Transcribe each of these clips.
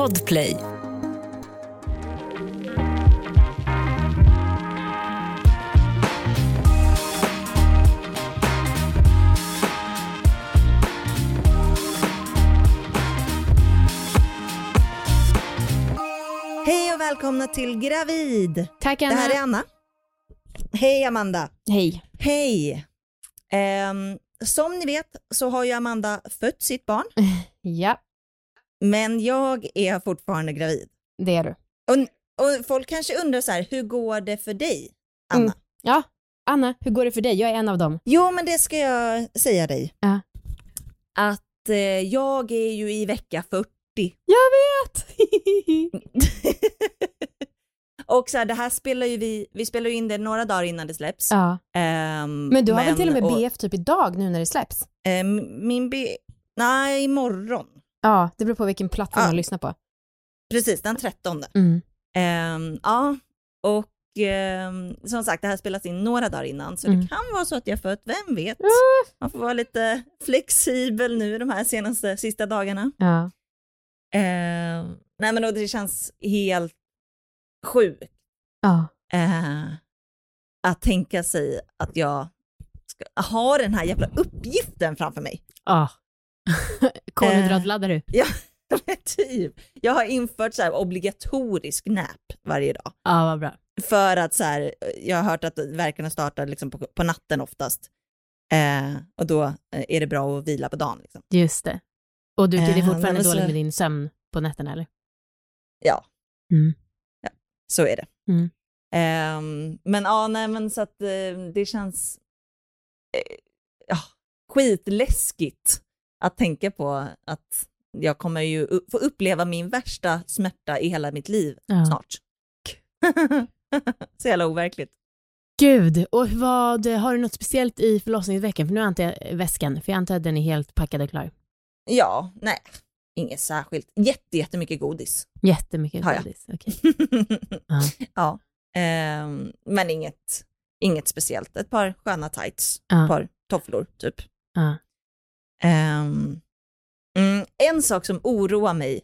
Podplay. Hej och välkomna till Gravid. Tack Det Anna. här är Anna. Hej Amanda. Hej. Hej. Ehm, som ni vet så har ju Amanda fött sitt barn, Ja, men jag är fortfarande gravid. det är du. Och, och folk kanske undrar så här, hur går det för dig, Anna? Mm. Ja, Anna, hur går det för dig? Jag är en av dem. Jo, men det ska jag säga dig. Ja. Att eh, jag är ju i vecka 40. Jag vet! och så här, det här spelar ju vi, vi spelar ju in det några dagar innan det släpps. ja. Ehm, Men du har väl till och med och, BF typ idag nu när det släpps? ehm, min B... Nej, imorgon. Ja, det beror på vilken plattform Ja. man lyssnar på. Precis, den 13. Mm. Ehm, ja, och ehm, som sagt, det här spelas in några dagar innan, så Mm. det kan vara så att jag fött, vem vet? Man får vara lite flexibel nu de här senaste, sista dagarna. Ja. Ehm, nej men och det känns helt sjukt Ja. eh, att tänka sig att jag ska ha den här jävla uppgiften framför mig. Ja. Kolhydratladdar du? typ. Jag har infört så här obligatorisk nap varje dag. Ja, vad bra. För att så här, jag har hört att verkarna startar liksom på, på natten oftast. Eh, och då eh, är det bra att vila på dagen. Liksom. Just det. Och du tycker det är Eh, fortfarande men så- dåligt med din sömn på nätterna eller? Ja, Mm. så är det. Mm. Ehm, men ja, nej men så att eh, det känns eh, ja, skitläskigt att tänka på att jag kommer ju få uppleva min värsta smärta i hela mitt liv Ja. snart. så jävla overkligt. Gud, och vad, har du något speciellt i förlossningsveckan? För nu antar jag väskan, för jag antar att den är helt packad och klar. Ja, nej, inget särskilt. Jätte, jättemycket godis. Jättemycket Har godis. Okej. ja. Ja. Ehm, men inget, inget speciellt. Ett par sköna tights, Ja. ett par tofflor typ. Ja. Mm, en sak som oroar mig,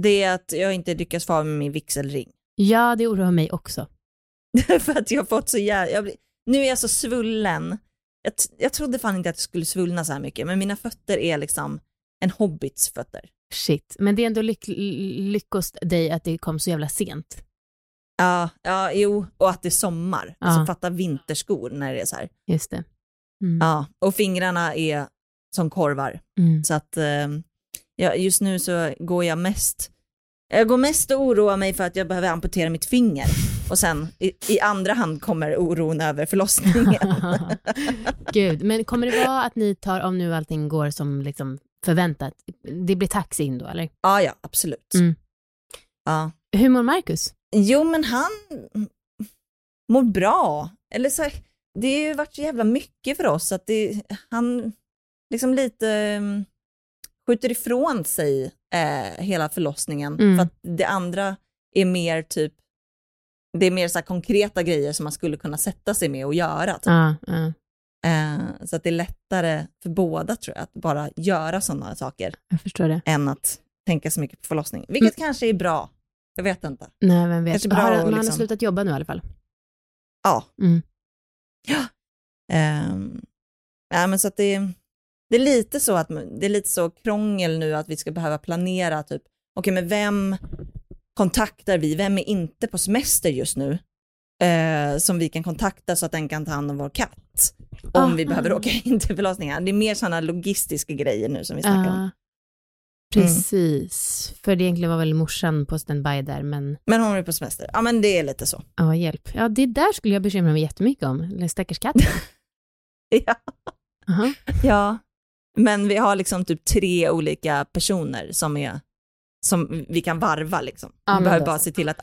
det är att jag inte lyckas få av med min vigselring. ja, det oroar mig också. För att jag har fått så jävla, blir, nu är jag så svullen. Jag, jag trodde fan inte att jag skulle svullna så här mycket, men mina fötter är liksom en hobbits fötter. Shit, men det är ändå lyck lyckost dig att det kom så jävla sent. Ja, ja, jo, och att det är sommar. Ja. Alltså fatta vinterskor när det är så här. Just det. Mm. Ja, och fingrarna är som korvar. Mm. Så att eh, ja, just nu så går jag mest, jag går mest och oroar mig för att jag behöver amputera mitt finger. Och sen i, i andra hand kommer oron över förlossningen. Gud, men kommer det vara att ni tar, om nu allting går som liksom förväntat, det blir taxi in då eller? ja, ja, absolut. Mm. Ja. Hur mår Marcus? Jo, men han mår bra. Eller så här, det har ju varit så jävla mycket för oss att det, han liksom lite um, skjuter ifrån sig eh, hela förlossningen. Mm. För att det andra är mer typ, det är mer så konkreta grejer som man skulle kunna sätta sig med och göra. Typ. Ja, ja, Eh, så att det är lättare för båda tror jag, att bara göra sådana saker jag förstår det. än att tänka så mycket på förlossning. Vilket kanske är bra. Jag vet inte. Nej, vem vet. Bra Har, han har liksom- slutat jobba nu i alla fall. Ja. Mm. Ja. Ehm, ja, men så att det, det är lite så att det är lite så krångel nu att vi ska behöva planera typ, okej men vem kontaktar vi, vem är inte på semester just nu? Eh, som vi kan kontakta så att den kan ta hand om vår katt. Om vi Aha. behöver åka in till förlossningar. Det är mer sådana logistiska grejer nu som vi snackar om. Ja, precis. För det egentligen var väl morsan på standby där, men Men hon är på semester. Ja men det är lite så. ja, hjälp. Ja, det där skulle jag bekymra mig jättemycket om. Eller stackars katten. Ja. Aha. Ja, men vi har liksom typ tre olika personer som är som vi kan varva liksom. Vi behöver bara se till att,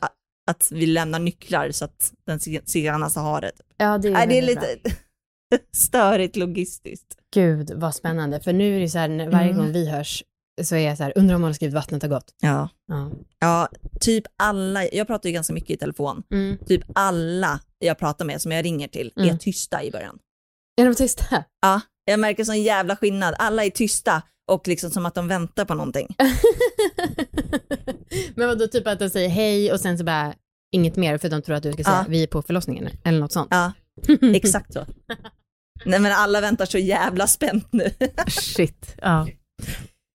att vi lämnar nycklar så att den se- senaste har det. Ja, det är, Nej, det är lite störigt logistiskt. Gud, vad spännande. För nu är det så här, varje Mm. gång vi hörs så är jag så här, undrar om hon har skrivit vattnet har gått. Ja. Ja. ja, typ alla, jag pratar ju ganska mycket i telefon, Mm. typ alla jag pratar med som jag ringer till är Mm. tysta i början. Är de tysta? Ja, jag märker sån jävla skillnad. Alla är tysta och liksom som att de väntar på någonting. Men vadå, typ att de säger hej och sen så bara inget mer för de tror att du ska säga Ja. vi är på förlossningen eller något sånt. Ja, exakt så. Nej men alla väntar så jävla spänt nu. Shit. Ja.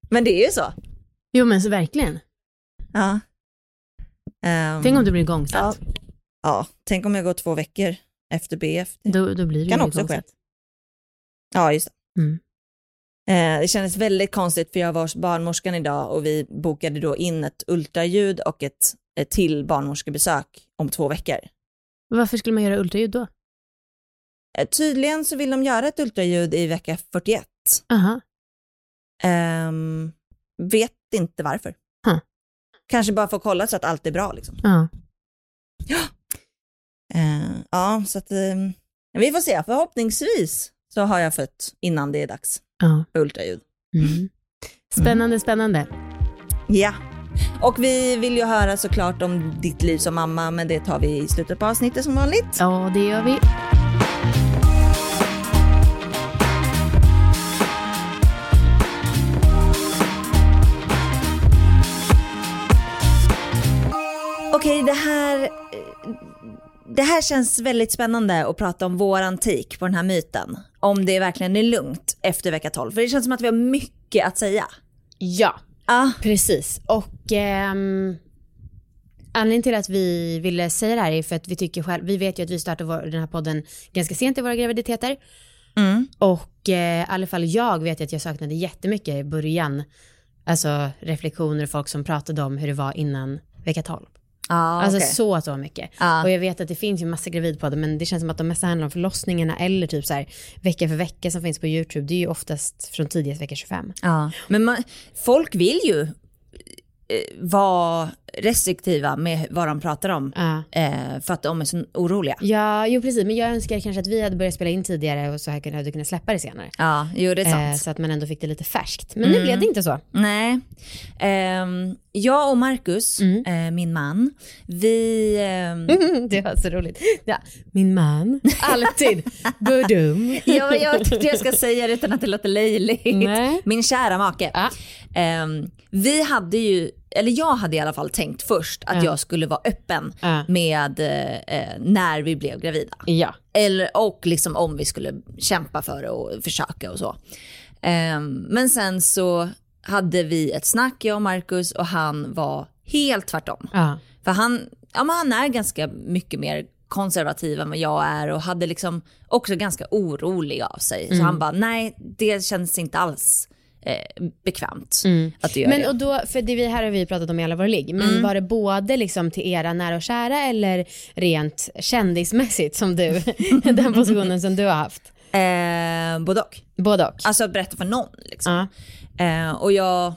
Men det är ju så. Jo men så verkligen. Ja. Ehm, Tänk om du blir igångsatt. ja, tänk om jag går två veckor efter BF. Då, då blir du Kan också ske. Ja, just det. Mm. Eh, det kändes väldigt konstigt för jag var hos barnmorskan idag och vi bokade då in ett ultraljud och ett, ett till barnmorskebesök om två veckor. Varför skulle man göra ultraljud då? Eh, tydligen så vill de göra ett ultraljud i vecka 41. Aha. Ehm, vet inte varför. Huh. Kanske bara för att kolla så att allt är bra liksom. Ja. Eh, ja, så att eh, vi får se. Förhoppningsvis så har jag fött innan det är dags ja. för ultraljud. Mm. Spännande, spännande. Ja. Och vi vill ju höra såklart om ditt liv som mamma, men det tar vi i slutet på avsnittet som vanligt. Ja, det gör vi. Okej, det här, eh, det här känns väldigt spännande att prata om våran take på den här myten. Om det verkligen är lugnt efter vecka 12. För det känns som att vi har mycket att säga. Ja, Ja, precis. Och ehm, anledningen till att vi ville säga det här är för att vi tycker själv, vi vet ju att vi startade vår, den här podden ganska sent i våra graviditeter. mm. Och eh, i alla fall jag vet att jag saknade jättemycket i början. Alltså reflektioner, folk som pratade om hur det var innan vecka 12. Ja alltså okej. så, så mycket. Ja. Och jag vet att det finns ju massa gravidpoddar men det känns som att de mesta handlar om förlossningarna eller typ så här vecka för vecka som finns på YouTube. Det är ju oftast från tidigast vecka 25. Ja, men man, folk vill ju eh, vara restriktiva med vad de pratar om. Ja. Eh, för att de är så oroliga. Ja, jo precis. Men jag önskar kanske att vi hade börjat spela in tidigare och så här hade kunnat släppa det senare. Ja, jo det är sant. Eh, så att man ändå fick det lite färskt. Men nu blev det inte så. Nej. Ehm, jag och Marcus, Mm. eh, min man, vi... ehm, det var så roligt. Ja, min man, alltid, budum. jag, jag tyckte jag ska säga det utan att det låter löjligt. Nej. Min kära make. Ja. Ehm, vi hade ju, eller jag hade i alla fall tänkt först att Ja. jag skulle vara öppen med eh, när vi blev gravida. Ja. Eller, och liksom om vi skulle kämpa för det och försöka och så. Ehm, men sen så hade vi ett snack, jag och Marcus, och han var helt tvärtom. För han, ja, men han är ganska mycket mer konservativ än vad jag är och hade liksom också ganska orolig av sig. Mm. Så han bara, nej det känns inte alls eh, bekvämt att du gör Men det. och då, för det vi här har vi pratat om i alla våra ligg, men var det både liksom till era nära och kära eller rent kändismässigt som du, den positionen som du har haft? Eh, både och. Både och. Alltså att berätta för någon liksom. Ja. Eh, och jag,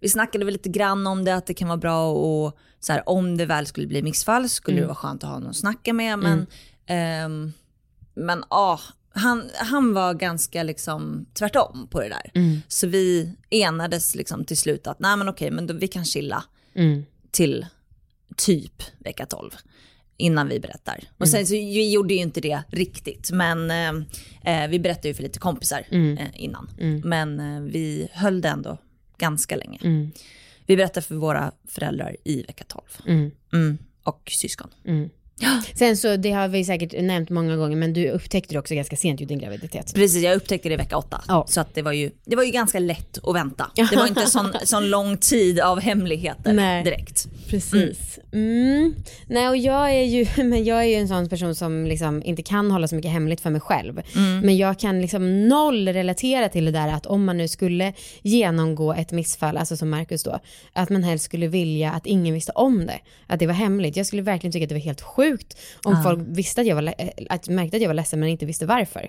vi snackade väl lite grann om det, att det kan vara bra och så här, om det väl skulle bli missfall skulle det vara skönt att ha någon att snacka med. Men, ehm, men ah, han, han var ganska liksom tvärtom på det där. Så vi enades liksom till slut att nej men okej, men då, vi kan chilla Mm. till typ vecka 12 innan vi berättar. Och sen så vi gjorde ju inte det riktigt, men eh, eh, vi berättade ju för lite kompisar eh, innan. Men eh, vi höll det ändå ganska länge. Mm. Vi berättade för våra föräldrar i vecka 12. Mm. Mm. Och syskon. Sen så, det har vi säkert nämnt många gånger, men du upptäckte det också ganska sent ju din graviditet. Precis, jag upptäckte det i vecka 8. Ja. Så att det, var ju, det var ju ganska lätt att vänta. Det var inte sån, sån lång tid av hemligheter Nej. direkt. Precis. Mm. Nej, och jag är ju, men jag är ju en sån person som liksom inte kan hålla så mycket hemligt för mig själv. Men jag kan liksom noll relatera till det där att om man nu skulle genomgå ett missfall, alltså som Marcus då, att man helst skulle vilja att ingen visste om det, att det var hemligt. Jag skulle verkligen tycka att det var helt sjukt om folk visste att jag var, le- att märkte att jag var ledsen men inte visste varför.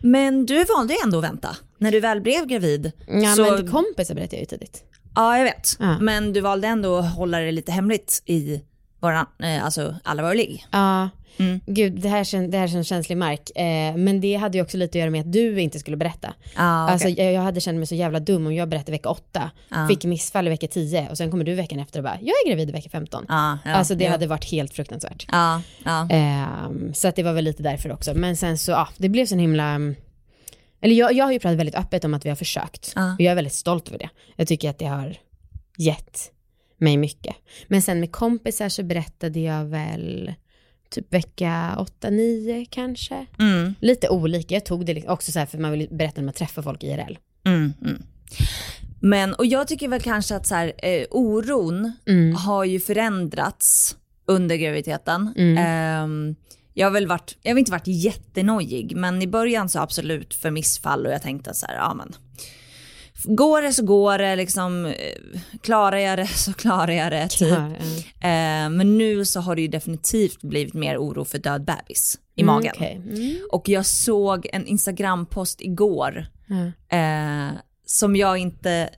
Men du valde ju ändå att vänta. När du väl blev gravid. Ja, så, men kompisar berättade jag ju tidigt. Ja, jag vet. Ja. Men du valde ändå att hålla det lite hemligt i våra, eh, alltså alla våra ligg. Ja, Mm. gud det här, kän, det här känns känslig mark. Eh, men det hade ju också lite att göra med att du inte skulle berätta. Ja, okej. Alltså, jag, jag hade känt mig så jävla dum om jag berättade vecka 8, Ja. fick missfall i vecka 10 och sen kommer du veckan efter och bara, jag är gravid i vecka 15. ja, ja, alltså det ja. hade varit helt fruktansvärt. Ehm, så att det var väl lite därför också. Men sen så, ja, det blev så himla... mm, Eller jag, jag har ju pratat väldigt öppet om att vi har försökt. Ja. Och jag är väldigt stolt över det. Jag tycker att det har gett mig mycket. Men sen med kompisar så berättade jag väl typ vecka 8-9 kanske. Mm. Lite olika, jag tog det också så här för man vill berätta när man träffar folk IRL. Mm, mm. Men, och jag tycker väl kanske att så här, eh, oron Mm. har ju förändrats under graviditeten. Ehm, jag har väl varit, jag har inte varit jättenojig, men i början så absolut för missfall och jag tänkte så här, ja men går det så går det, liksom, eh, klarar jag det så klarar jag det. Typ. Ja, ja. Eh, men nu så har det ju definitivt blivit mer oro för död bebis i Mm, magen. okej. Mm. Och jag såg en Instagram-post igår eh, som jag inte,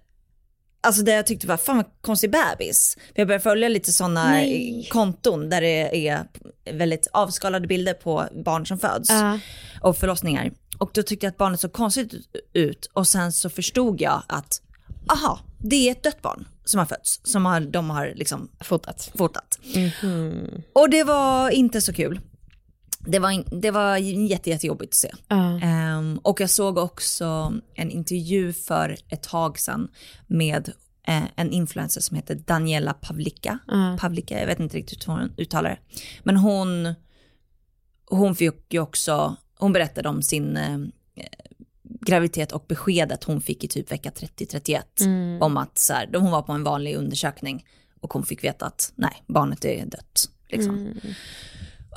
alltså det jag tyckte var fan vad konstig bebis. För jag började följa lite sådana Nej. konton där det är väldigt avskalade bilder på barn som föds Ja. och förlossningar. Och då tyckte jag att barnet såg konstigt ut och sen så förstod jag att aha, det är ett dött barn som har fötts, som har, de har liksom Fotat. fotat. Mhm. Och det var inte så kul. Det var, det var jätte, jättejobbigt att se. Ja. Ehm, och jag såg också en intervju för ett tag sedan med eh, en influencer som heter Daniela Pavlika. Ja. Pavlika, jag vet inte riktigt hur hon uttalar det. Men hon, hon fick ju också, hon berättade om sin eh, graviditet och beskedet hon fick i typ vecka 30-31. Mm. Om att så här, hon var på en vanlig undersökning och hon fick veta att nej, barnet är dött. Liksom. Mm.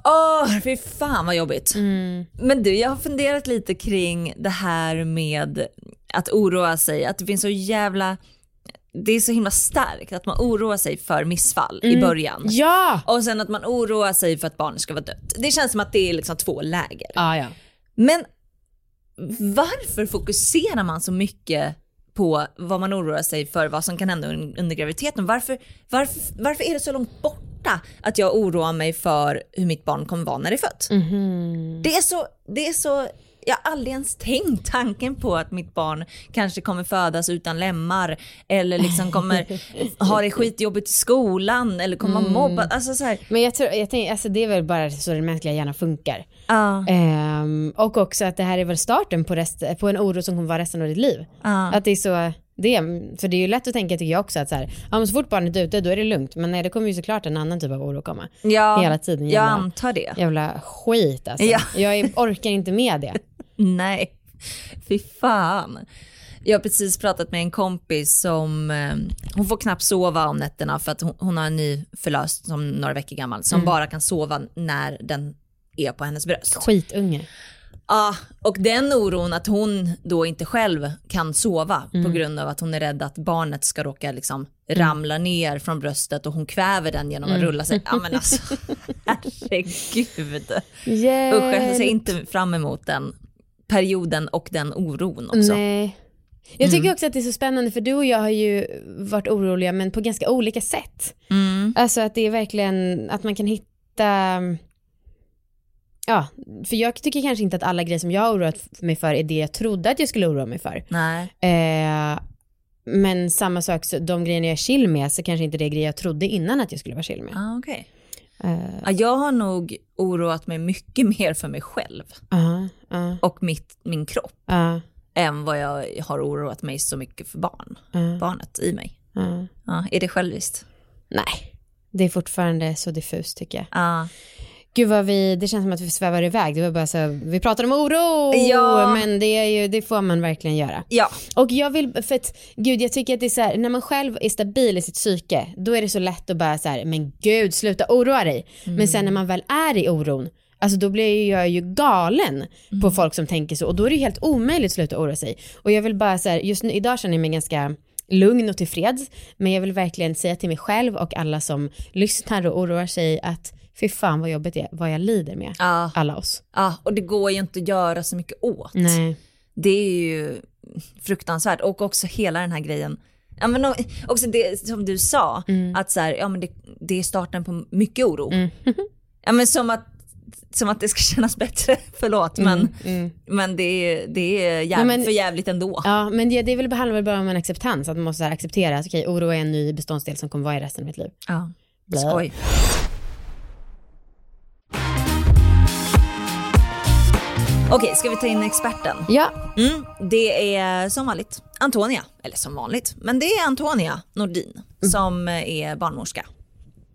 Åh, fy fan vad jobbigt. Mm. Men du, jag har funderat lite kring det här med att oroa sig, att det finns så jävla, det är så himla starkt att man oroar sig för missfall i början. Ja! Och sen att man oroar sig för att barnet ska vara dött. Det känns som att det är liksom två läger. Ja, ja. Men varför fokuserar man så mycket på vad man oroar sig för, vad som kan hända un- under graviditeten? Varför, varför, varför är det så långt borta att jag oroar mig för hur mitt barn kommer vara när det är fött? Mhm. Det är så, det är så, jag har aldrig ens tänkt tanken på att mitt barn kanske kommer födas utan lemmar eller liksom kommer ha det skitjobbigt i skolan eller kommer vara mobbad. Alltså så här, Men jag tror, jag tänker, alltså det är väl bara så den mänskliga hjärnan funkar. ja, Ehm, och också att det här är väl starten på, rest, på en oro som kommer vara resten av ditt liv. ja. Att det är så, det, för det är ju lätt att tänka tycker jag också att så här, ja, men så fort barnet är ute då är det lugnt. Men nej, det kommer ju såklart en annan typ av oro komma. ja, Hela tiden jag jävla, antar det. jävla skit alltså. Ja. Jag orkar inte med det. Nej, fy fan. Jag har precis pratat med en kompis som, eh, hon får knappt sova om nätterna för att hon, hon har en ny förlöst som några veckor gammal som bara kan sova när den är på hennes bröst. Skitunge. Ja, och den oron att hon då inte själv kan sova på grund av att hon är rädd att barnet ska råka liksom ramla ner från bröstet och hon kväver den genom att rulla sig. Ja men alltså, herregud. Hjälp. Usch, jag ser inte fram emot den perioden och den oron också. Nej. Jag tycker också att det är så spännande för du och jag har ju varit oroliga men på ganska olika sätt. Mm. Alltså att det är verkligen att man kan hitta Ja, för jag tycker kanske inte att alla grejer som jag har oroat mig för är det jag trodde att jag skulle oroa mig för. Nej. Eh, men samma sak, så de grejerna jag är chill med så kanske inte det är grejer jag trodde innan att jag skulle vara chill med. Ah, okej. Ja, jag har nog oroat mig mycket mer för mig själv. Ja, ja, och mitt, min kropp än vad jag har oroat mig så mycket för barn, barnet i mig. är det själviskt? Nej, det är fortfarande så diffust tycker jag. Gud vad vi, det känns som att vi svävar iväg. Det var bara så, vi pratar om oro, Ja. men det, är ju, det får man verkligen göra. ja. Och jag vill, för att gud jag tycker att det är så här, när man själv är stabil i sitt psyke, då är det så lätt att bara så här, men gud sluta oroa dig. Men sen när man väl är i oron, alltså då blir jag ju galen på folk som tänker så och då är det ju helt omöjligt att sluta oroa sig. Och jag vill bara så här, just nu, idag känner jag mig ganska lugn och tillfreds, men jag vill verkligen säga till mig själv och alla som lyssnar och oroar sig att fy fan vad jobbigt det är, vad jag lider med. Ja. Alla oss. ja, och det går ju inte att göra så mycket åt. Nej. Det är ju fruktansvärt och också hela den här grejen. Ja, men också det som du sa, att så här, ja, men det, det är starten på mycket oro. Ja, men som, att, som att det ska kännas bättre, förlåt men, Mm. men det, är- det är jäv, men- för jävligt ändå. Ja, men det, det väl, handlar bara om en acceptans, att man måste acceptera att okej, oro är en ny beståndsdel som kommer vara i resten av mitt liv. Ja. Blä. Skoj. Okej, ska vi ta in experten? Ja. Mm, det är som vanligt Antonia, eller som vanligt, men det är Antonia Nordin som är barnmorska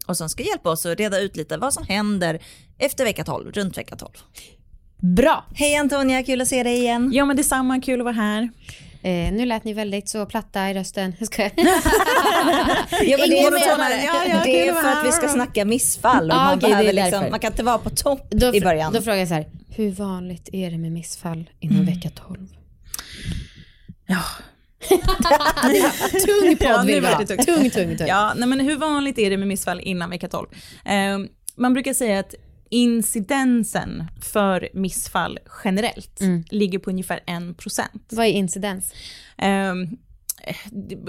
och som ska hjälpa oss att reda ut lite vad som händer efter vecka 12, runt vecka 12. Bra. Hej Antonia, kul att se dig igen. Ja men detsamma, kul att vara här. Eh, nu lät ni väldigt så platta i rösten. Jag skojar. Ja, men det Ingen är, menar. Ja, ja, det är för att vi ska snacka missfall och Ah, man, behöver liksom, man kan inte vara på topp Då, i början. då frågar jag så här, hur vanligt är det med missfall innan vecka 12? Ja. Tung podd Ja, vill det tungt. Tung, tung, tung. Ja, nej, men hur vanligt är det med missfall innan vecka 12? Eh, man brukar säga att incidensen för missfall generellt Mm. ligger på ungefär 1%. Vad är incidens? Det-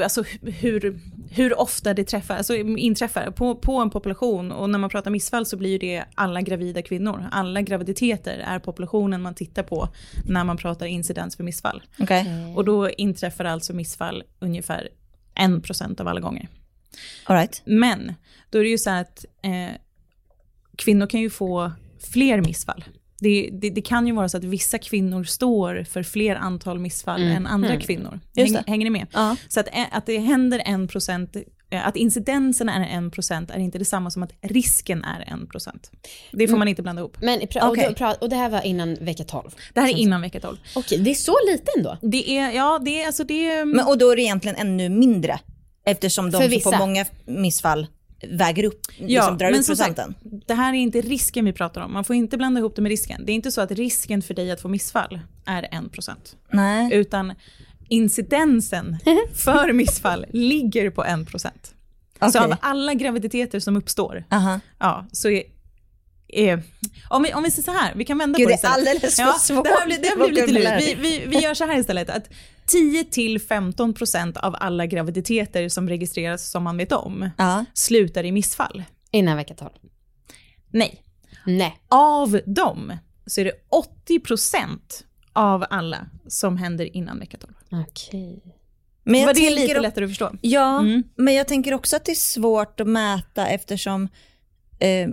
alltså hur, hur ofta det träffar, alltså inträffar på, på en population och när man pratar missfall så blir det alla gravida kvinnor. Alla graviditeter är populationen man tittar på när man pratar incidens för missfall. Okej. Och då inträffar alltså missfall ungefär 1% av alla gånger. All right. Men då är det ju så att eh, kvinnor kan ju få fler missfall. Det, det, det kan ju vara så att vissa kvinnor står för fler antal missfall än andra kvinnor. Just Häng, hänger ni med? Ja. Så att, eh, att det händer en procent, eh, att incidensen är en procent är inte detsamma som att risken är en procent. Det får man inte blanda ihop. Men, pra- och, Okej. då, pra- och det här var innan vecka 12? Det här är innan vecka 12. Okej, det är så lite ändå? Det är, ja det är, alltså det är, Men, och då är det egentligen ännu mindre eftersom de som får många missfall väger upp, liksom drar men upp som sagt, procenten. det här är inte risken vi pratar om. Man får inte blanda ihop det med risken. Det är inte så att risken för dig att få missfall är 1%. Nej. Utan incidensen för missfall ligger på 1%. Så Okej. av alla graviditeter som uppstår, Aha. ja, så är, om, vi, om vi säger så här, vi kan vända Gud, på det det är istället. alldeles för ja, svårt Det här blir, det här blir lite lurigt. Vi, vi, vi gör så här istället, att 10-15% av alla graviditeter som registreras som man vet om, Ja. slutar i missfall. Innan vecka 12? Nej, Nej. av dem så är det 80% av alla som händer innan vecka 12. Okej. Men jag det tänker lite lättare att förstå? Ja, Mm. men jag tänker också att det är svårt att mäta eftersom eh,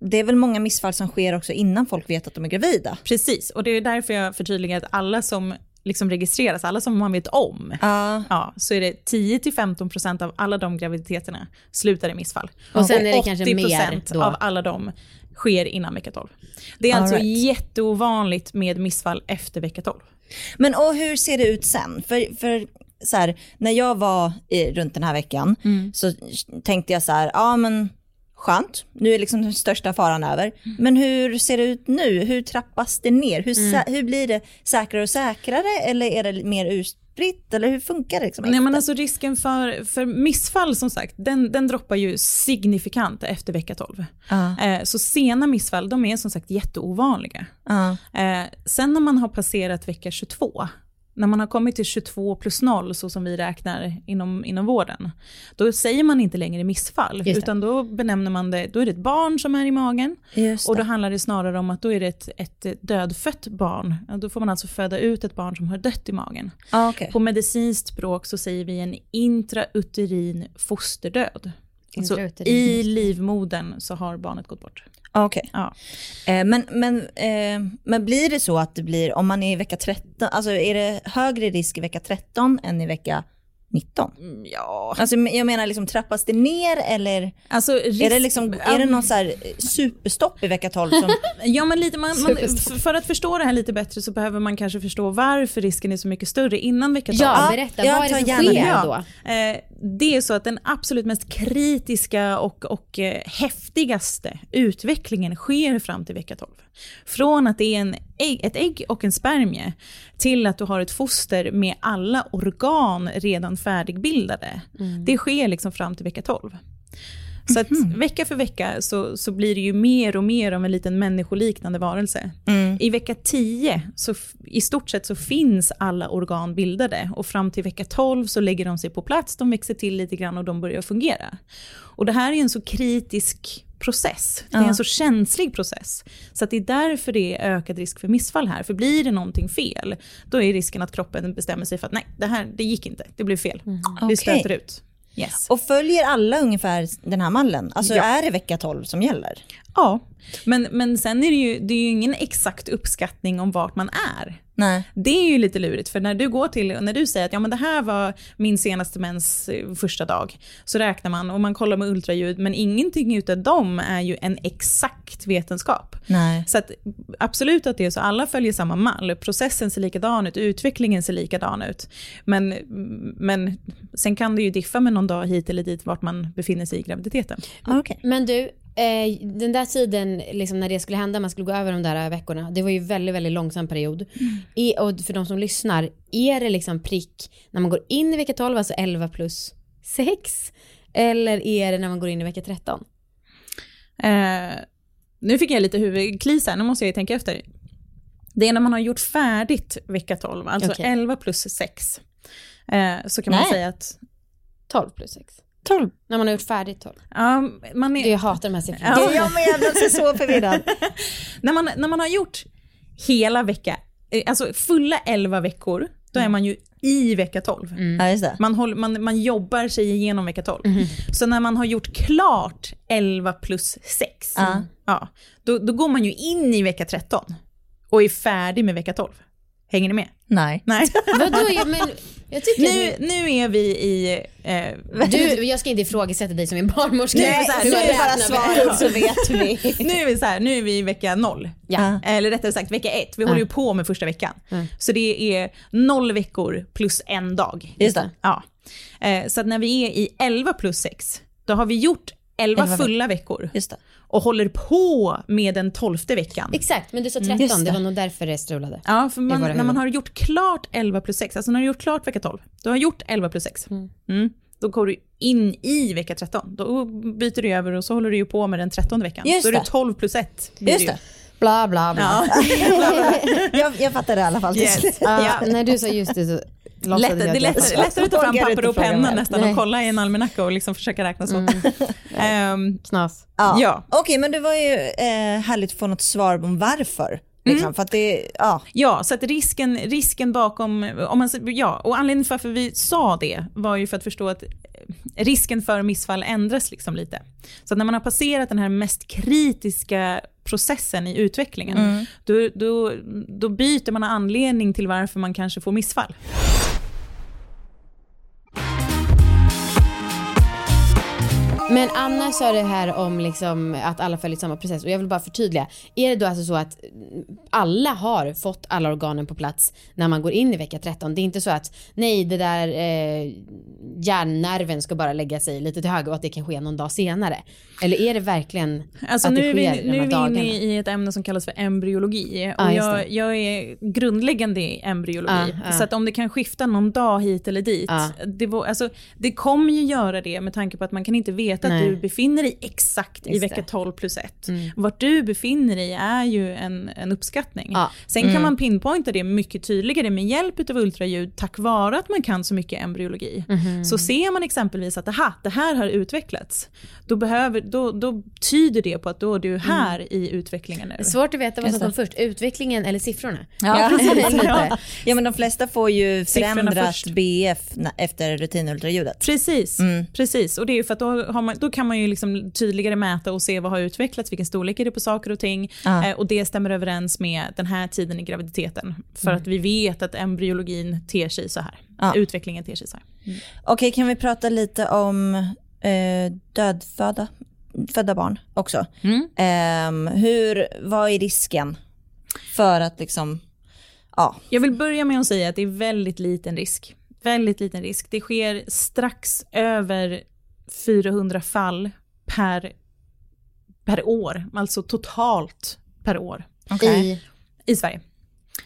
det är väl många missfall som sker också innan folk vet att de är gravida. Precis, och det är därför jag förtydligar att alla som liksom registreras, alla som man vet om, Ja. ja, så är det 10-15% av alla de graviditeterna slutar i missfall. Och sen är det kanske mer 80% då. av alla de sker innan vecka 12. Det är All alltså right. jätteovanligt med missfall efter vecka 12. Men och hur ser det ut sen? För, för så här, när jag var i, runt den här veckan så tänkte jag så här, ja men skönt, nu är liksom den största faran över. Men hur ser det ut nu? Hur trappas det ner? Hur, sä- hur blir det säkrare och säkrare eller är det mer utspritt? Eller hur funkar det? Liksom Nej, men alltså risken för, för missfall som sagt, den, den droppar ju signifikant efter vecka 12. Ja. Eh, så sena missfall, de är som sagt jätteovanliga. Ja. Eh, sen när man har passerat vecka 22, när man har kommit till 22 plus 0, så som vi räknar inom, inom vården, då säger man inte längre missfall, utan då benämner man det, då är det ett barn som är i magen, och då handlar det snarare om att då är det ett, ett dödfött barn. Då får man alltså föda ut ett barn som har dött i magen. Ja, okej. På medicinskt språk så säger vi en intrauterin fosterdöd. Alltså, I livmodern så har barnet gått bort. Ja, okej. Ja. Eh, men, men, eh, men blir det så att det blir, om man är i vecka 13, alltså är det högre risk i vecka 13 än i vecka 19? Ja, Alltså jag menar liksom trappas det ner eller alltså risk, är det, liksom, är det någon så här eh, superstopp i vecka 12 som, Ja, men lite, man, man, för att förstå det här lite bättre så behöver man kanske förstå varför risken är så mycket större innan vecka 12. Ja, Ja, berätta. jag vad är det som sker då? Eh, det är så att den absolut mest kritiska och, och eh, häftigaste utvecklingen sker fram till vecka 12. Från att det är en ägg, ett ägg och en spermie till att du har ett foster med alla organ redan färdigbildade. Det sker liksom fram till vecka 12. Så att vecka för vecka så, så blir det ju mer och mer av en liten människoliknande varelse. I vecka 10, så i stort sett så finns alla organ bildade och fram till vecka 12 så lägger de sig på plats, de växer till lite grann och de börjar fungera. Och det här är en så kritisk process, det är Ja. en så känslig process. Så att det är därför det är ökad risk för missfall här. För blir det någonting fel, då är risken att kroppen bestämmer sig för att nej, det här det gick inte, det blev fel. Vi Okej. stöter ut. Yes. Och följer alla ungefär den här mallen? Alltså Ja. är det vecka 12 som gäller? Ja, men, men sen är det, ju, det är ju ingen exakt uppskattning om vart man är. Nej. Det är ju lite lurigt, för när du går till, när du säger att ja, men det här var min senaste mens eh, första dag, så räknar man och man kollar med ultraljud, men ingenting utav dem är ju en exakt vetenskap. Nej. Så att, absolut att det är så, alla följer samma mall, processen ser likadan ut, utvecklingen ser likadan ut. Men, men sen kan det ju diffa med någon dag hit eller dit vart man befinner sig i graviditeten. Okej. Men du, eh, den där tiden liksom när det skulle hända, man skulle gå över de där veckorna, det var ju väldigt, väldigt långsam period. I, och för de som lyssnar, är det liksom prick när man går in i vecka 12, alltså 11 plus 6? Eller är det när man går in i vecka 13? Eh, nu fick jag lite huvudklis här, nu måste jag ju tänka efter. Det är när man har gjort färdigt vecka 12, alltså Okej. 11 plus 6. Eh, så kan man Nej. säga att 12 plus 6. 12. När man har gjort färdigt 12. ja, man är, Jag hatar de här siffrorna. Ja. Jag med, jag är så förvirrad. när, man, när man har gjort hela vecka, eh, alltså fulla 11 veckor, då är man ju i vecka 12. Ja, just det. Man, håller, man, man jobbar sig igenom vecka 12. Så när man har gjort klart 11 plus 6, Ja. ja, då, då går man ju in i vecka 13 och är färdig med vecka 12. Hänger ni med? Nej. Nej. Vadå? Ja, men jag tycker nu, nu är vi i... Eh, du, jag ska inte ifrågasätta dig som en barnmorska. Nej, Så här, nu du är bara svaret så vet vi. nu, är vi så här, nu är vi i vecka 0. Ja. Eller rättare sagt vecka 1. Vi håller ju på med första veckan. Så det är 0 veckor plus en dag. Just det. Ja. Eh, så att när vi är i 11 plus 6, då har vi gjort 11 Elva fulla veckor Just det. Och håller på med den tolfte veckan. Exakt, men du sa 13, Mm, det det. var nog därför det strulade. Ja, för man, när man har gjort klart 11 plus 6, alltså när du har gjort klart vecka 12, du har gjort 11 plus 6, mm. då går du in i vecka 13. Då byter du över och så håller du ju på med den 13 veckan. Just då är det det. 12 plus 1. blir Just ju. det. Bla bla bla. Ja. Jag, jag fattar det i alla fall Yes. Ja. när du sa just det så Lätt, det är lättare, lättare att ta fram papper och penna nästan Nej. och kolla i en almanacka och liksom försöka räkna så. Ehm, Knas. Ja. Ja. Okej, men det var ju eh, härligt att få något svar om varför. Liksom, För att det, ja. Ja, så att risken, risken bakom, om man, ja, och anledningen till varför vi sa det var ju för att förstå att eh, risken för missfall ändras liksom lite. Så att när man har passerat den här mest kritiska processen i utvecklingen, då, då, då byter man anledning till varför man kanske får missfall. Men Anna sa det här om liksom att alla följer samma process och jag vill bara förtydliga. Är det då alltså så att alla har fått alla organen på plats när man går in i vecka 13? Det är inte så att nej, det där eh, hjärnnerven ska bara lägga sig lite till höger och att det kan ske någon dag senare? Eller är det verkligen Alltså att nu det är, vi, sker de nu här är vi dagarna? inne i ett ämne som kallas för embryologi. Och just jag, jag är grundläggande i embryologi. Ja, ja. Så att om det kan skifta någon dag hit eller dit, det, var, alltså, det kommer ju göra det med tanke på att man kan inte veta Nej. att du befinner dig exakt i Just vecka det. 12 plus 1. Mm. Vart du befinner dig är ju en, en uppskattning. Ja. Sen kan man pinpointa det mycket tydligare med hjälp av ultraljud tack vare att man kan så mycket embryologi. Mhm. Så ser man exempelvis att aha, det här har utvecklats, då, behöver, då, då tyder det på att då är du här i utvecklingen nu. Svårt att veta vad som kom först, utvecklingen eller siffrorna. Ja. Ja. ja, men de flesta får ju förändrat. BF efter rutinultraljudet. Precis, Mm. precis. Och det är ju för att då, har man, då kan man ju liksom tydligare mäta och se vad har utvecklats, vilken storlek är det på saker och ting. Ja. Eh, och det stämmer överens med den här tiden i graviditeten. För Mm. att vi vet att embryologin ter sig så här. Ja. Utvecklingen ter sig så här. Okej, kan vi prata lite om eh, dödfödda födda barn också? Mm. Ehm, hur, vad är risken för att liksom, ja, Jag vill börja med att säga att det är väldigt liten risk. Väldigt liten risk. Det sker strax över 400 fall per, per år, alltså totalt per år okej. I, i Sverige.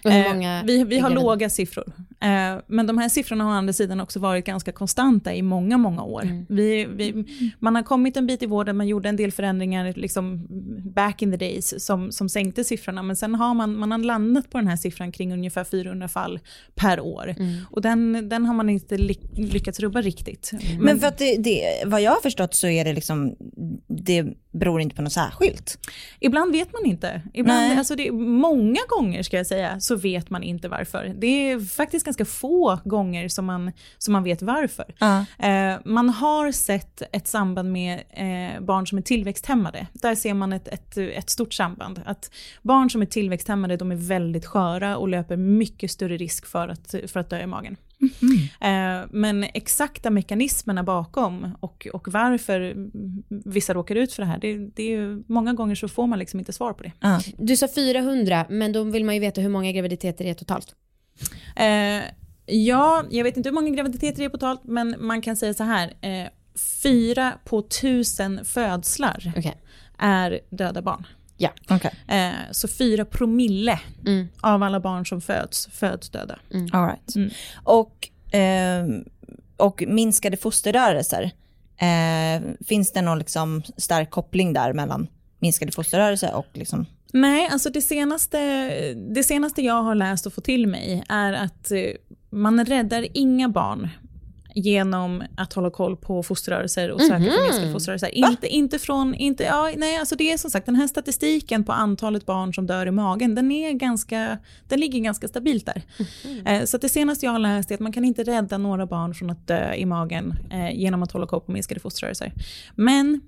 Eh, vi, vi har låga siffror. Eh, men de här siffrorna har å andra sidan också varit ganska konstanta i många, många år. Mm. Vi, vi, man har kommit en bit i vården, man gjorde en del förändringar liksom back in the days som, som sänkte siffrorna. Men sen har man, man har landat på den här siffran kring ungefär 400 fall per år. Mm. Och den, den har man inte ly, lyckats rubba riktigt. Men för att det, det, vad jag har förstått så är det liksom, det beror inte på något särskilt. Ibland vet man inte. Ibland, Nej. alltså det, många gånger ska jag säga så vet man inte varför. Det är faktiskt ganska få gånger som man, som man vet varför. Ja. Eh, man har sett ett samband med eh, barn som är tillväxthämmade. Där ser man ett, ett, ett stort samband. Att barn som är tillväxthämmade de är väldigt sköra och löper mycket större risk för att, för att dö i magen. Eh, men exakta mekanismerna bakom och, och varför vissa råkar ut för det här, det, det är ju, många gånger så får man liksom inte svar på det. Du sa 400 men då vill man ju veta hur många graviditeter det är totalt. Eh, ja, jag vet inte hur många graviditeter det är totalt, men man kan säga så här. Eh, fyra på tusen födslar Okej. är döda barn. Okej, Eh, så fyra promille Mm. av alla barn som föds, föds döda. all right. Mm. Och, ehm, och minskade fosterrörelser, eh, finns det någon liksom stark koppling där mellan minskade fosterrörelser och liksom, Nej, alltså det senaste, det senaste jag har läst och fått till mig är att eh, man räddar inga barn genom att hålla koll på fosterrörelser och söka för minskade fosterrörelser. Inte, inte från, inte, ja, nej alltså det är som sagt den här statistiken på antalet barn som dör i magen, den, är ganska, den ligger ganska stabilt där. Eh, så det senaste jag har läst är att man kan inte rädda några barn från att dö i magen eh, genom att hålla koll på minskade fosterrörelser. Men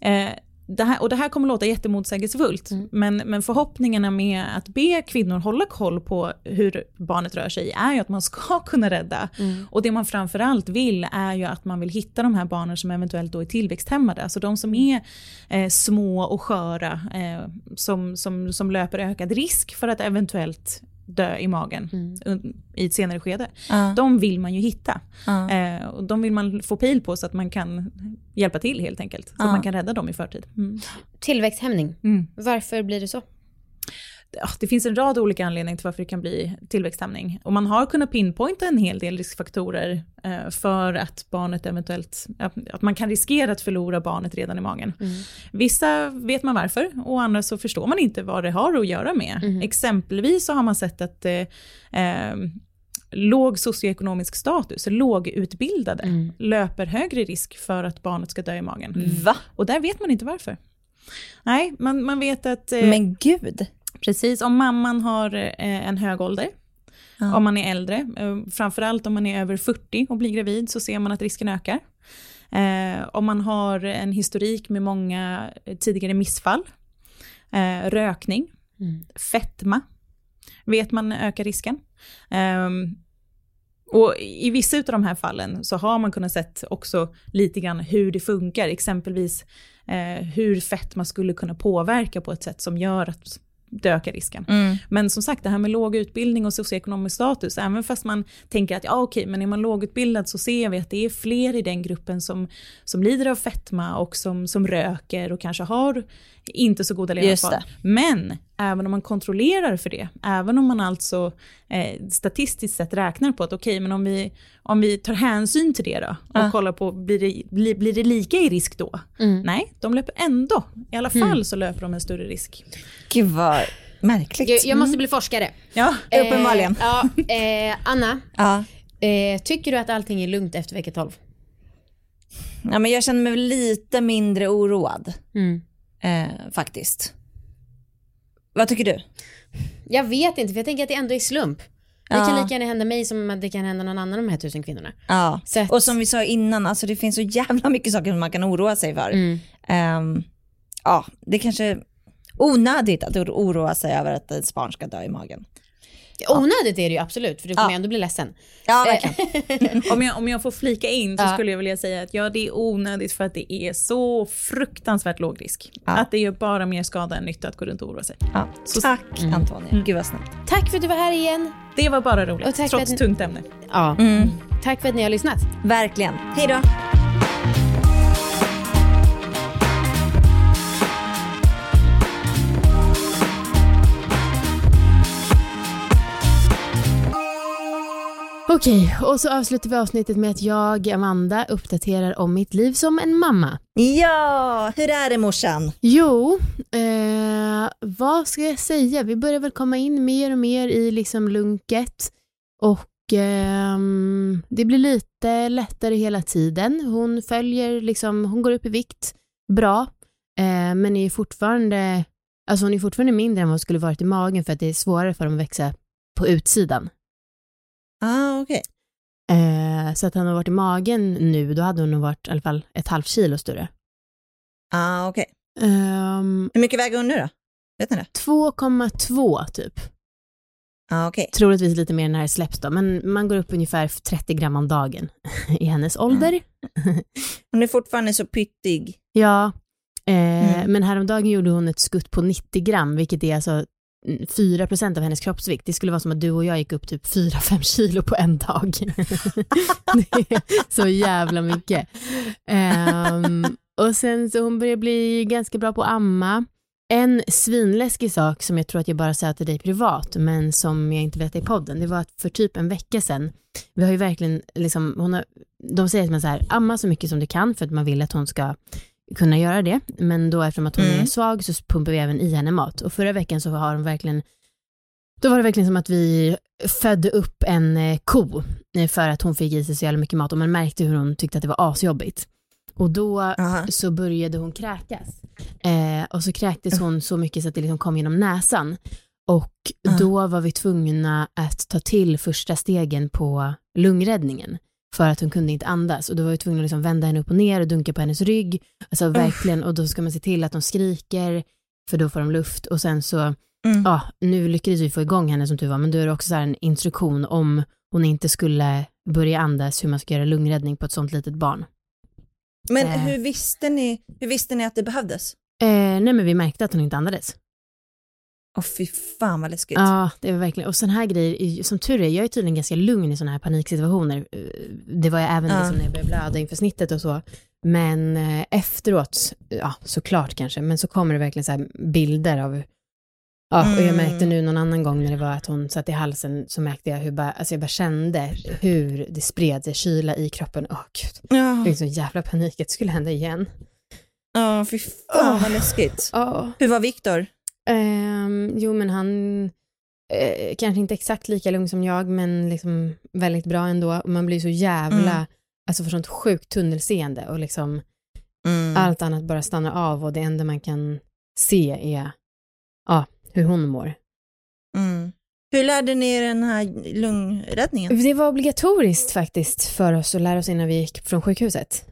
eh, det här, och det här kommer låta jättemotsägelsefullt, men, men förhoppningarna med att be kvinnor hålla koll på hur barnet rör sig är ju att man ska kunna rädda. Och det man framförallt vill är ju att man vill hitta de här barnen som eventuellt då är tillväxthämmade, alltså de som är eh, små och sköra, eh, som, som, som löper ökad risk för att eventuellt dö i magen un- i ett senare skede. Ja. De vill man ju hitta. Ja. Eh, och de vill man få pejl på så att man kan hjälpa till helt enkelt. Så Ja. att man kan rädda dem i förtid. Mm. Tillväxthämning. Mm. Varför blir det så? Det finns en rad olika anledningar till varför det kan bli tillväxthämning. Och man har kunnat pinpointa en hel del riskfaktorer eh, för att barnet eventuellt, att man kan riskera att förlora barnet redan i magen. Vissa vet man varför och andra så förstår man inte vad det har att göra med. Exempelvis så har man sett att eh, eh, låg socioekonomisk status, lågutbildade, löper högre risk för att barnet ska dö i magen. Va? Och där vet man inte varför. Nej, man, man vet att eh, Men gud. Precis om mamman har eh, en hög ålder, Ja. om man är äldre, eh, framförallt om man är över 40 och blir gravid så ser man att risken ökar. Eh, om man har en historik med många eh, tidigare missfall, eh, rökning, Mm. fetma, vet man ökar risken. Ehm, och i vissa av de här fallen så har man kunnat sett också lite grann hur det funkar, exempelvis eh, hur fetma skulle kunna påverka på ett sätt som gör att det ökar risken. Mm. Men som sagt, det här med låg utbildning och socioekonomisk status, även fast man tänker att ja okej, men är man lågutbildad så ser vi att det är fler i den gruppen som, som lider av fetma och som, som röker och kanske har inte så goda levnadsvanor. Men även om man kontrollerar för det, även om man alltså eh, statistiskt sett räknar på att okej, men om vi, om vi tar hänsyn till det då och Ja. kollar på, blir det, blir, blir det lika i risk då? Mm. Nej, de löper ändå, i alla fall så löper de en större risk. Gud vad märkligt. Jag, jag måste bli forskare. Ja, Uppenbarligen. Eh, ja, eh, Anna, Ja. eh, tycker du att allting är lugnt efter vecka 12? ja, men jag känner mig lite mindre oroad Mm. Eh, faktiskt. Vad tycker du? Jag vet inte, för jag tänker att det ändå är slump. Det Ja. kan lika gärna hända mig som att det kan hända någon annan av de här tusen kvinnorna. Ja. Att- Och som vi sa innan, alltså det finns så jävla mycket saker som man kan oroa sig för. Mm. Ehm, ja, det kanske är onödigt att oro- oroa sig över att ens barn ska dö i magen. Onödigt är det ju absolut, för du kommer Ja. ändå bli ledsen. Ja, Eh, verkligen. Om jag, om jag får flika in så Ja. skulle jag vilja säga att ja, det är onödigt för att det är så fruktansvärt låg risk. Ja. Att det gör bara mer skada än nytta att gå runt och oroa sig. Ja. Så- Tack Antonija, gud vad snällt. Tack för att du var här igen. Det var bara roligt, Och tack för trots att- tungt ämne. Ja. Mm, Tack för att ni har lyssnat. verkligen. Hej då. Okej, och så avslutar vi avsnittet med att jag, Amanda, uppdaterar om mitt liv som en mamma. Ja, hur är det morsan? Jo, eh, vad ska jag säga? Vi börjar väl komma in mer och mer i liksom lunket och ehm, det blir lite lättare hela tiden. Hon följer liksom, hon går upp i vikt bra. Eh, men är fortfarande, alltså hon är fortfarande mindre än vad hon skulle varit i magen för att det är svårare för dem att växa på utsidan. Ah, okej. Eh, så att han har varit i magen nu, då hade hon nog varit i alla fall ett halvt kilo större. Ah, okej. Ehm, Hur mycket väger hon nu då? Vet ni det? 2,2 typ. Ah, okej. Troligtvis lite mer när det släpps då, men man går upp ungefär 30 gram om dagen i hennes ålder. Hon är fortfarande så pyttig. Ja, eh, Mm. men häromdagen gjorde hon ett skutt på 90 gram, vilket är alltså mm, 4 procent av hennes kroppsvikt. Det skulle vara som att du och jag gick upp typ 4-5 kilo på en dag. det är så jävla mycket. Ehm, och sen så hon börjar bli ganska bra på att amma. En svinläskig sak som jag tror att jag bara sa till dig privat, men som jag inte berättade i podden, det var att för typ en vecka sedan, vi har ju verkligen, liksom, hon har, de säger att man så här, amma så mycket som du kan för att man vill att hon ska kunna göra det, men då eftersom att hon Mm. är svag så pumpar vi även i henne mat. Och förra veckan så har hon verkligen, då var det verkligen som att vi födde upp en eh, ko eh, för att hon fick i sig så jävla mycket mat och man märkte hur hon tyckte att det var asjobbigt. Och då Aha. så började hon kräkas. Eh, och så kräktes hon så mycket så att det liksom kom genom näsan. Och då var vi tvungna att ta till första stegen på lungräddningen för att hon kunde inte andas. Och då var vi tvungna att liksom vända henne upp och ner och dunka på hennes rygg. Alltså verkligen, och då ska man se till att de skriker, för då får de luft. Och sen så, Mm. ja, nu lyckades vi få igång henne som tur var, men då är det också så en instruktion om hon inte skulle börja andas, hur man ska göra lungräddning på ett sånt litet barn. Men Eh. hur visste, ni, hur visste ni att det behövdes? Eh, nej men vi märkte att hon inte andades. Åh fy fan vad läskigt. Ja, det var verkligen, och sån här grejer, är- som tur är, jag är tydligen ganska lugn i såna här paniksituationer. Eh, Det var jag även Ja. liksom när jag började blöda inför snittet och så. Men eh, efteråt, ja såklart kanske, men så kommer det verkligen så bilder av Ja, och jag Mm. märkte nu någon annan gång när det var att hon satt i halsen så märkte jag hur bara, alltså jag bara kände hur det spred sig kyla i kroppen. Åh gud, Ja, jag fick sån jävla panik att det skulle hända igen. ja fy fan vad läskigt. Ja. Hur var Viktor? Ehm, jo, men han eh, kanske inte exakt lika lugn som jag, men liksom väldigt bra ändå. Och man blir så jävla, Mm. alltså för sånt sjukt tunnelseende och liksom Mm. allt annat bara stannar av och det enda man kan se är ja, hur hon mår. Mm. Hur lärde ni er den här lungräddningen? Det var obligatoriskt faktiskt för oss att lära oss innan vi gick från sjukhuset.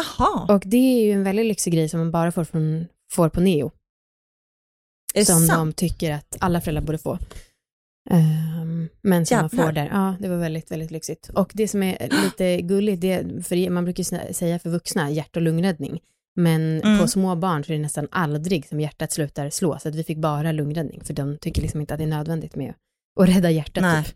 Aha, Och det är ju en väldigt lyxig grej som man bara får, från, får på Neo. Som sant? de tycker att alla föräldrar borde få. Ehm, men som man Jävlar. får där. Ja, det var väldigt, väldigt lyxigt. Och det som är lite gulligt, det, för man brukar säga för vuxna hjärt och lungräddning. Men Mm. på små barn så är det nästan aldrig som hjärtat slutar slå. Så att vi fick bara lungräddning. För de tycker liksom inte att det är nödvändigt med att rädda hjärtat. Nej. Typ.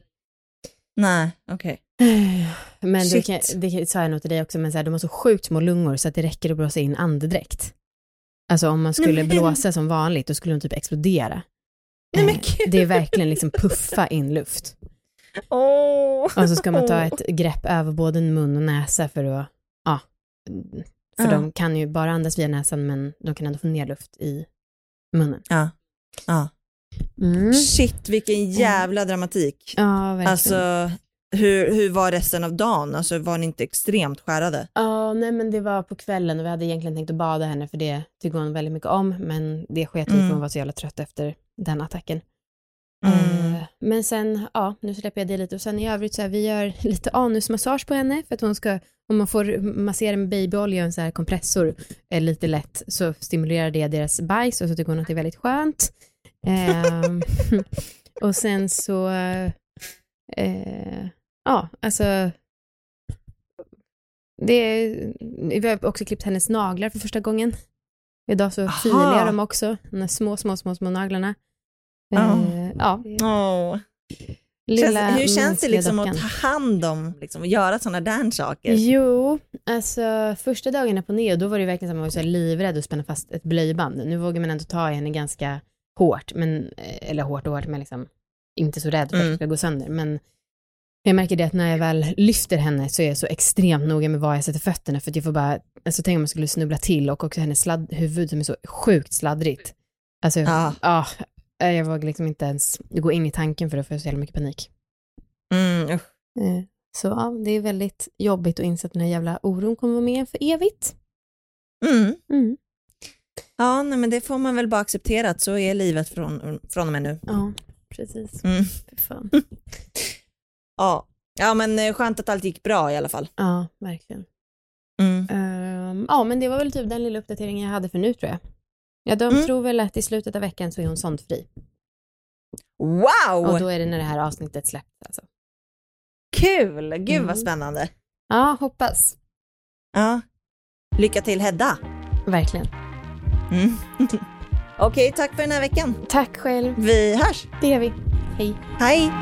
Nej, okej. Men det, kan, det sa jag nog till dig också, men så här, de har så sjukt små lungor så att det räcker att blåsa in andedräkt. Alltså om man skulle Nej, men- blåsa som vanligt, då skulle de typ explodera. Nej, men Eh, gud. det är verkligen liksom puffa in luft. Åh. Och så ska man ta ett grepp över både mun och näsa för att, ja, för Ja. de kan ju bara andas via näsan men de kan ändå få ner luft i munnen. Ja. ja. Mm. Shit, vilken jävla dramatik. Ja, verkligen. Alltså, hur, hur var resten av dagen? Alltså, var ni inte extremt skärrade? Ja, nej men det var på kvällen och vi hade egentligen tänkt att bada henne för det tycker hon väldigt mycket om, men det sket vi för Mm. hon var så jävla trött efter den attacken. Mm. Eh, men sen, ja, nu släpper jag det lite och sen i övrigt så här, vi gör lite anusmassage på henne för att hon ska, om man får massera med babyolja och en så här kompressor eh, lite lätt så stimulerar det deras bajs och så tycker hon att det är väldigt skönt. Ehm, och sen så, eh, ja, alltså det, vi har också klippt hennes naglar för första gången. Idag så filar jag dem också, de små, små, små, små naglarna. Ja. Eh, ja, Åh. lilla Känns, hur känns det liksom dockan. att ta hand om liksom, och göra sådana där saker? Jo, alltså första dagarna på neo, då var det verkligen som att man var så livrädd att spänna fast ett blöjband. Nu vågar man ändå ta i henne ganska hårt, men, eh, eller hårt och hårt, men liksom inte så rädd för att Mm. det ska gå sönder. Men jag märker det att när jag väl lyfter henne så är jag så extremt noga med var jag sätter fötterna, för att jag får bara, alltså tänk om man skulle snubbla till och också hennes sladd, huvud som är så sjukt sladdrigt. Alltså, ja. Ja. jag vågar liksom inte ens gå in i tanken för då får jag så jävla mycket panik. Mm, usch. Eh, Så ja, det är väldigt jobbigt att inse att den här jävla oron kommer vara med för evigt. mm. Mm. Ja, nej, men det får man väl bara acceptera att så är livet från, från och med nu. Ja, precis. Mm. Fan. Ja. ja, men eh, skönt att allt gick bra i alla fall. Ja, verkligen. Mm. Ehm, ja, men det var väl typ den lilla uppdateringen jag hade för nu tror jag. Ja, de Mm. tror väl att i slutet av veckan så är hon sondfri. Wow! Och då är det när det här avsnittet släpps alltså. Kul! Gud Mm. vad spännande. Ja, hoppas. Ja. Lycka till Hedda. Verkligen. Mm. Okej, tack för den här veckan. Tack själv. Vi hörs. Det gör vi. Hej. Hej!